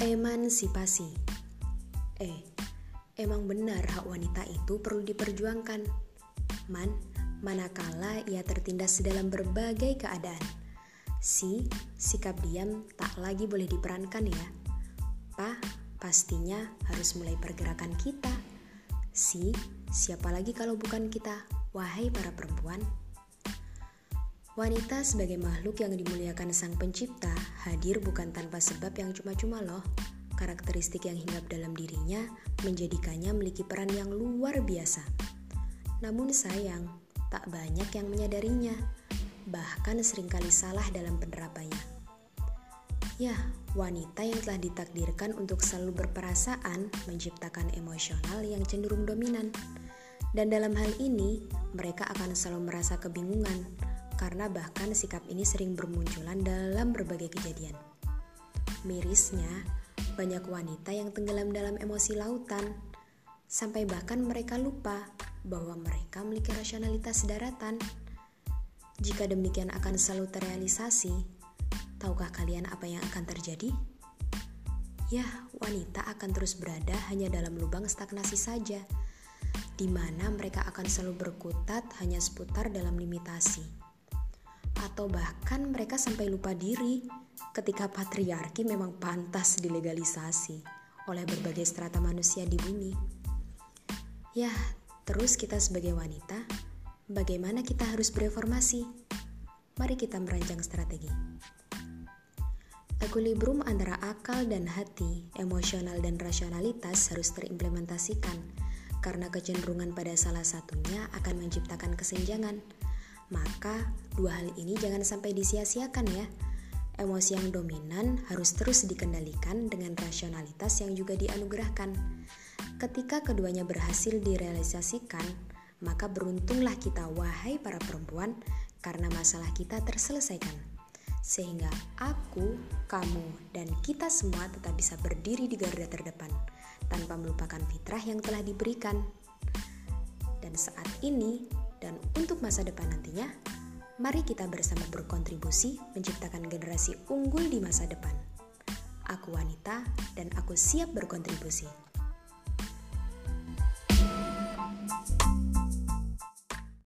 Emansipasi. Eh, emang benar hak wanita itu perlu diperjuangkan. Man, manakala ia tertindas dalam berbagai keadaan. Si, sikap diam tak lagi boleh diperankan ya. Pa, pastinya harus mulai pergerakan kita. Si, siapa lagi kalau bukan kita, wahai para perempuan? Wanita sebagai makhluk yang dimuliakan Sang Pencipta hadir bukan tanpa sebab yang cuma-cuma loh. Karakteristik yang hinggap dalam dirinya menjadikannya memiliki peran yang luar biasa. Namun sayang, tak banyak yang menyadarinya, bahkan sering kali salah dalam penerapannya. Ya, wanita yang telah ditakdirkan untuk selalu berperasaan menciptakan emosional yang cenderung dominan. Dan dalam hal ini, mereka akan selalu merasa kebingungan karena bahkan sikap ini sering bermunculan dalam berbagai kejadian. Mirisnya, banyak wanita yang tenggelam dalam emosi lautan, sampai bahkan mereka lupa bahwa mereka memiliki rasionalitas daratan. Jika demikian akan selalu terrealisasi, tahukah kalian apa yang akan terjadi? Ya, wanita akan terus berada hanya dalam lubang stagnasi saja, di mana mereka akan selalu berkutat hanya seputar dalam limitasi atau bahkan mereka sampai lupa diri ketika patriarki memang pantas dilegalisasi oleh berbagai strata manusia di bumi. Ya, terus kita sebagai wanita, bagaimana kita harus bereformasi? Mari kita merancang strategi. Equilibrium antara akal dan hati, emosional dan rasionalitas harus terimplementasikan karena kecenderungan pada salah satunya akan menciptakan kesenjangan maka, dua hal ini jangan sampai disia-siakan ya. Emosi yang dominan harus terus dikendalikan dengan rasionalitas yang juga dianugerahkan. Ketika keduanya berhasil direalisasikan, maka beruntunglah kita wahai para perempuan karena masalah kita terselesaikan. Sehingga aku, kamu, dan kita semua tetap bisa berdiri di garda terdepan tanpa melupakan fitrah yang telah diberikan. Dan saat ini, dan untuk masa depan nantinya, mari kita bersama berkontribusi menciptakan generasi unggul di masa depan. Aku wanita dan aku siap berkontribusi.